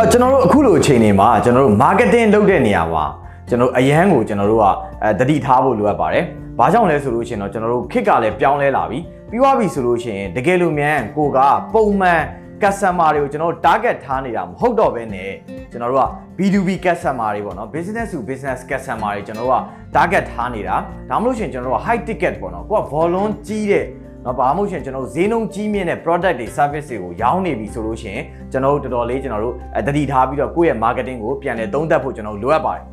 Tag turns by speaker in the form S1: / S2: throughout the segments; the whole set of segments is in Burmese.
S1: အော်ကျွန်တော်တို့အခုလိုအချိန်တွေမှာကျွန်တော်တို့ marketing လုပ်တဲ့နေရာမှာကျွန်တော်အရန်ကိုကျွန်တော်တို့ကအဲတတိထားဖို့လိုအပ်ပါတယ်။ဘာကြောင့်လဲဆိုလို့ရှိရင်တော့ကျွန်တော်တို့ခစ်ကလည်းပြောင်းလဲလာပြီ။ပြီးသွားပြီဆိုလို့ရှိရင်တကယ်လို့မြန်ကိုကပုံမှန် customer တွေကိုကျွန်တော်တို့ target ထားနေတာမဟုတ်တော့ဘဲနဲ့ကျွန်တော်တို့က B2B customer တွေပေါ့နော် business to business customer တွေကျွန်တော်တို့က target ထားနေတာဒါမှမဟုတ်ရှင်ကျွန်တော်တို့က high ticket ပေါ့နော်ကိုက volume ကြီးတဲ့ နော်ဘာမှမဟုတ်ရှင်ကျွန်တော်တို့ဈေးနှုန်းကြီးမြင့်တဲ့ product တွေ service တွေကိုရောင်းနေပြီဆိုလို့ရှိရင်ကျွန်တော်တို့တော်တော်လေးကျွန်တော်တို့တတိထားပြီးတော့ကိုယ့်ရဲ့ marketing ကိုပြန်လည်သုံးသပ်ဖို့ကျွန်တော်တို့လိုအပ်ပါတယ်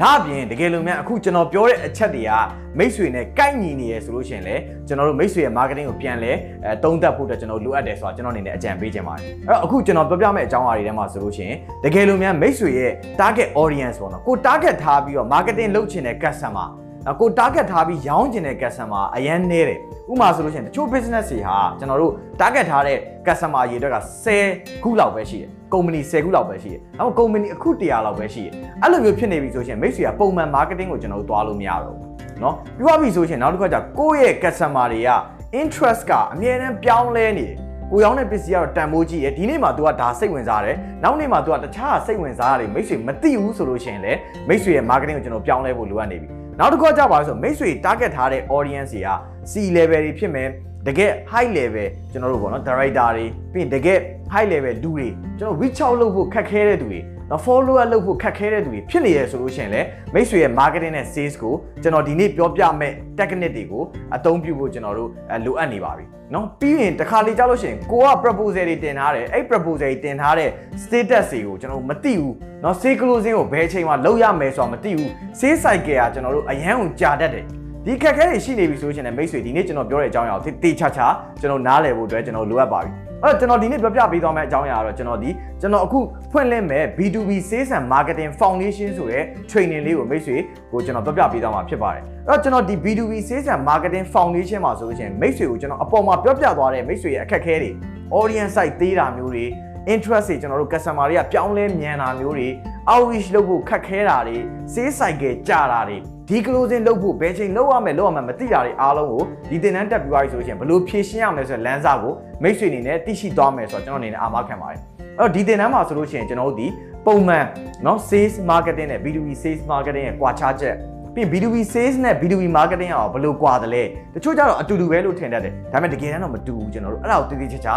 S1: ဒါအပြင်တကယ်လို့များအခုကျွန်တော်ပြောတဲ့အချက်တွေကမိတ်ဆွေနဲ့ကိုက်ညီနေရဆိုလို့ရှိရင်လည်းကျွန်တော်တို့မိတ်ဆွေရဲ့ marketing ကိုပြန်လဲအဲသုံးသပ်ဖို့အတွက်ကျွန်တော်လိုအပ်တယ်ဆိုတာကျွန်တော်အနေနဲ့အကြံပေးခြင်းပါတယ်အဲ့တော့အခုကျွန်တော်ပြောပြမယ့်အကြောင်းအရာတွေထဲမှာဆိုလို့ရှိရင်တကယ်လို့များမိတ်ဆွေရဲ့ target audience ပေါ့နော်ကို target ထားပြီးတော့ marketing လုပ်ချင်တဲ့ customer ကို target ထားပြီးရောင်းချင်တဲ့ customer အရန်နေတယ်ဥပမာဆိုလို့ရှိရင်တချို့ business တွေဟာကျွန်တော်တို့ target ထားတဲ့ customer ရေအတွက်က10ခုလောက်ပဲရှိတယ်ကုမ္ပဏီ10ခုလောက်ပဲရှိတယ်။အဲ့တော့ကုမ္ပဏီအခု100လောက်ပဲရှိတယ်။အဲ့လိုမျိုးဖြစ်နေပြီဆိုရင်မိတ်ဆွေကပုံမှန် marketing ကိုကျွန်တော်တို့သွားလို့မရတော့ဘူး။နော်ပြီးသွားပြီဆိုရင်နောက်တစ်ခါကျကိုယ့်ရဲ့ customer တွေက interest ကအမြဲတမ်းပြောင်းလဲနေတယ်။ကိုရောင်းတဲ့ပစ္စည်းကတော့တန်ဖိုးကြီးရယ်ဒီနေ့မှ तू ကဒါစိတ်ဝင်စားတယ်။နောက်နေ့မှ तू ကတခြားစိတ်ဝင်စားရတယ်မိတ်ဆွေမသိဘူးဆိုလို့ရှိရင်လည်းမိတ်ဆွေရဲ့ marketing ကိုကျွန်တော်ပြောင်းလဲဖို့လိုအပ်နေပြီ။ နောက်တစ်ခါကျပါလို့ဆိုမိတ်ဆွေ target ထားတဲ့ audience တွေက C level တွေဖြစ်မယ်တကယ် high level ကျွန်တော်တို့ပေါ့နော် director တွေပြီးရင်တကယ် high level လူတွေကျွန်တော် reach out လုပ်ဖို့ခက်ခဲတဲ့သူတွေ နော် follow up လုပ်ဖို့ခက်ခဲတဲ့သူတွေဖြစ်နေရဆိုလို့ရှိရင်လည်းမိတ်ဆွေရဲ့ marketing နဲ့ sales ကိုကျွန်တော်ဒီနေ့ပြောပြမယ့် technique တွေကိုအသုံးပြုဖို့ကျွန်တော်တို့လိုအပ်နေပါပြီနော်ပြီးရင်တစ်ခါလေကြားလို့ရှိရင်ကိုက proposal တွေတင်ထားတယ်အဲ့ proposal တွေတင်ထားတဲ့ status တွေကိုကျွန်တော်မသိဘူးနော် sales closing ကိုဘယ်အချိန်မှလုပ်ရမယ်ဆိုတာမသိဘူး sales cycle ကကျွန်တော်တို့အရန်ကိုကြာတတ်တယ် ဒီခက်ခဲတွေရှိနေပြီဆိုရှင်လည်းမိတ်ဆွေဒီနေ့ကျွန်တော်ပြောတဲ့အကြောင်းအရာကိုတေချာချာကျွန်တော်နားလည်ဖို့အတွက်ကျွန်တော်လိုအပ်ပါပြီအဲ့တော့ကျွန်တော်ဒီနေ့ပြောပြပေးသွားမယ့်အကြောင်းအရာကတော့ကျွန်တော်ဒီကျွန်တော်အခုဖွင့်လှစ်မဲ့ B2B Sales and Marketing Foundation ဆိုတဲ့ training လေးကိုမိတ်ဆွေကိုကျွန်တော်ပြောပြပေးသွားမှာဖြစ်ပါတယ်အဲ့တော့ကျွန်တော်ဒီ B2B Sales and Marketing Foundation မှာဆိုလို့ရှိရင်မိတ်ဆွေကိုကျွန်တော်အပေါ်မှာပြောပြသွားတဲ့မိတ်ဆွေရဲ့အခက်အခဲတွေ audience site သေးတာမျိုးတွေ interest တွေကျွန်တော်တို့ customer တွေကပြောင်းလဲမြန်တာမျိုးတွေ outreach လုပ်ဖို့ခက်ခဲတာတွေ sales cycle ကြာတာတွေ ဒီ closing လုပ်ဖို့ဘယ်ချိန်လုပ်ရမယ်လုပ်ရမယ်မသိတာတွေအားလုံးကိုဒီသင်တန်းတက်ပြီးသွားပြီဆိုလို့ရှိရင်ဘယ်လိုဖြည့်ရှင်းရမလဲဆိုတဲ့လမ်းစာကိုမိတ်ဆွေအနေနဲ့သိရှိသွားမယ်ဆိုတော့ကျွန်တော်အနေနဲ့အာမခံပါတယ်အဲ့တော့ဒီသင်တန်းမှာဆိုလို့ရှိရင်ကျွန်တော်တို့ဒီပုံမှန်เนาะ sales marketing နဲ့ B2B sales marketing ရဲ့ကွာခြားချက်ပြီး B2B sales နဲ့ B2B marketing ရောဘယ်လိုကွာတယ်လဲတချို့ကျတော့အတူတူပဲလို့ထင်တတ်တယ်ဒါပေမဲ့တကယ်တမ်းတော့မတူဘူးကျွန်တော်တို့အဲ့ဒါကိုတည်တည်ချာချာ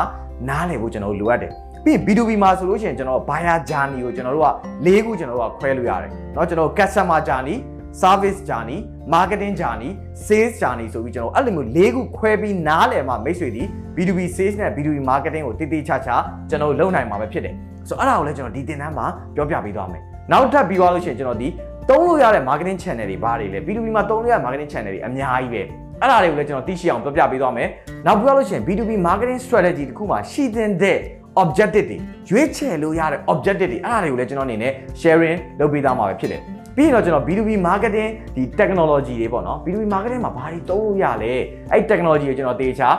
S1: နားလည်ဖို့ကျွန်တော်တို့လိုအပ်တယ်ပြီး B2B မှာဆိုလို့ရှိရင်ကျွန်တော် buyer journey ကိုကျွန်တော်တို့က၄ခုကျွန်တော်တို့ကခွဲလို့ရတယ်เนาะကျွန်တော် customer journey service journey marketing journey sales journey ဆိုပြီးကျွန်တော်အဲ့လိုမျိုး၄ခုခွဲပြီးနားလည်မှမိတ်ဆွေဒီ B2B sales နဲ့ B2B marketing ကိုတည်တည်ချာချာကျွန်တော်လုပ်နိုင်မှာပဲဖြစ်တယ်ဆိုတော့အဲ့ဒါကိုလည်းကျွန်တော်ဒီသင်တန်းမှာပြောပြပေးသွားမယ်နောက်ထပ်ပြီးသွားလို့ရှိရင်ကျွန်တော်ဒီသုံးလို့ရတဲ့ marketing channel တွေဘာတွေလဲ B2B မှာသုံးလို့ရတဲ့ marketing channel တွေအများကြီးပဲအဲ့ဒါတွေကိုလည်းကျွန်တော်သိရှိအောင်ပြောပြပေးသွားမယ်နောက်ပြီးတော့လို့ရှိရင် B2B marketing strategy တခုမှာရှိတဲ့ objective တွေရွေးချယ်လို့ရတဲ့ objective တွေအဲ့ဒါတွေကိုလည်းကျွန်တော်အနေနဲ့ sharing လုပ်ပေးသားမှာပဲဖြစ်တယ် ပြီးရင်တော့ကျွန်တော် B2B marketing ဒီ technology တွေပေါ့နော် B2B marketing မှာဘာတွေသုံးလို့ရလဲအဲ့ technology ကိုကျွန်တော်တေချာ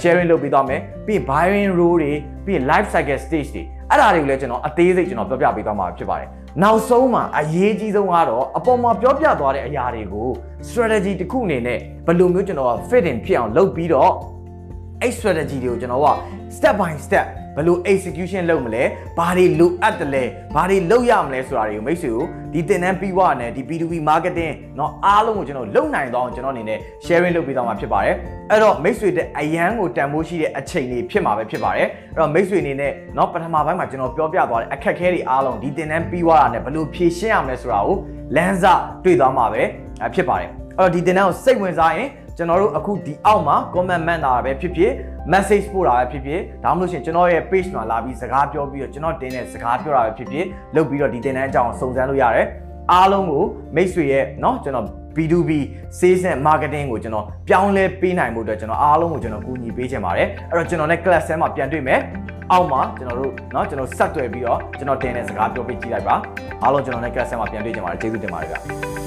S1: sharing လုပ်ပေးသွားမယ်ပြီးရင် buying role တွေပြီးရင် life cycle stage တွေအဲ့ဒါတွေကိုလည်းကျွန်တော်အသေးစိတ်ကျွန်တော်ပြောပြပေးသွားမှာဖြစ်ပါတယ်နောက်ဆုံးမှာအရေးကြီးဆုံးကတော့အပေါ်မှာပြောပြသွားတဲ့အရာတွေကို strategy တစ်ခုအနေနဲ့ဘယ်လိုမျိုးကျွန်တော်က fit in ဖြစ်အောင်လုပ်ပြီးတော့ အဲ့ strategy တွေကိုကျွန်တော်က step by step ဘယ်လို execution လုပ်မလဲဘာတွေလိုအပ်တယ်လဲဘာတွေလုပ်ရမလဲဆိုတာတွေကိုမိတ်ဆွေကိုဒီသင်တန်းပြီးွားနဲ့ဒီ B2B marketing เนาะအားလုံးကိုကျွန်တော်လုပ်နိုင်တော့ကျွန်တော်အနေနဲ့ sharing လုပ်ပေးသွားမှာဖြစ်ပါတယ်အဲ့တော့မိတ်ဆွေတဲ့အရန်ကိုတန်ဖိုးရှိတဲ့အချိန်တွေဖြစ်မှာပဲဖြစ်ပါတယ်အဲ့တော့မိတ်ဆွေအနေနဲ့เนาะပထမပိုင်းမှာကျွန်တော်ပြောပြသွားတဲ့အခက်အခဲတွေအားလုံးဒီသင်တန်းပြီးွားတာနဲ့ဘယ်လိုဖြေရှင်းရမလဲဆိုတာကိုလမ်းစတွေ့သွားမှာပဲဖြစ်ပါတယ်အဲ့တော့ဒီသင်တန်းကိုစိတ်ဝင်စားရင် ကျွန်တော်တို့အခုဒီအောက်မှာ comment မှန်တာပဲဖြစ်ဖြစ် message ပို့တာပဲဖြစ်ဖြစ်ဒါမှမဟုတ်ရှင်ကျွန်တော်ရဲ့ page မှာလာပြီးစကားပြောပြီးတော့ကျွန်တော်တင်တဲ့စကားပြောတာပဲဖြစ်ဖြစ်လုပ်ပြီးတော့ဒီတင်တဲ့အကြောင်းစုံစမ်းလို့ရတယ်အားလုံးကိုမိတ်ဆွေရဲ့เนาะကျွန်တော် B2B sales and marketing ကိုကျွန်တော်ပြောင်းလဲပေးနိုင်ဖို့အတွက်ကျွန်တော်အားလုံးကိုကျွန်တော်ကူညီပေးချင်ပါတယ်အဲ့တော့ကျွန်တော်နဲ့ class ဆဲမှာပြန်တွေ့မယ်အောက်မှာကျွန်တော်တို့เนาะကျွန်တော်ဆက်သွယ်ပြီးတော့ကျွန်တော်တင်တဲ့စကားပြောပေးကြည့်လိုက်ပါအားလုံးကျွန်တော်နဲ့ class ဆဲမှာပြန်တွေ့ကြပါမယ်ကျေးဇူးတင်ပါတယ်ဗျ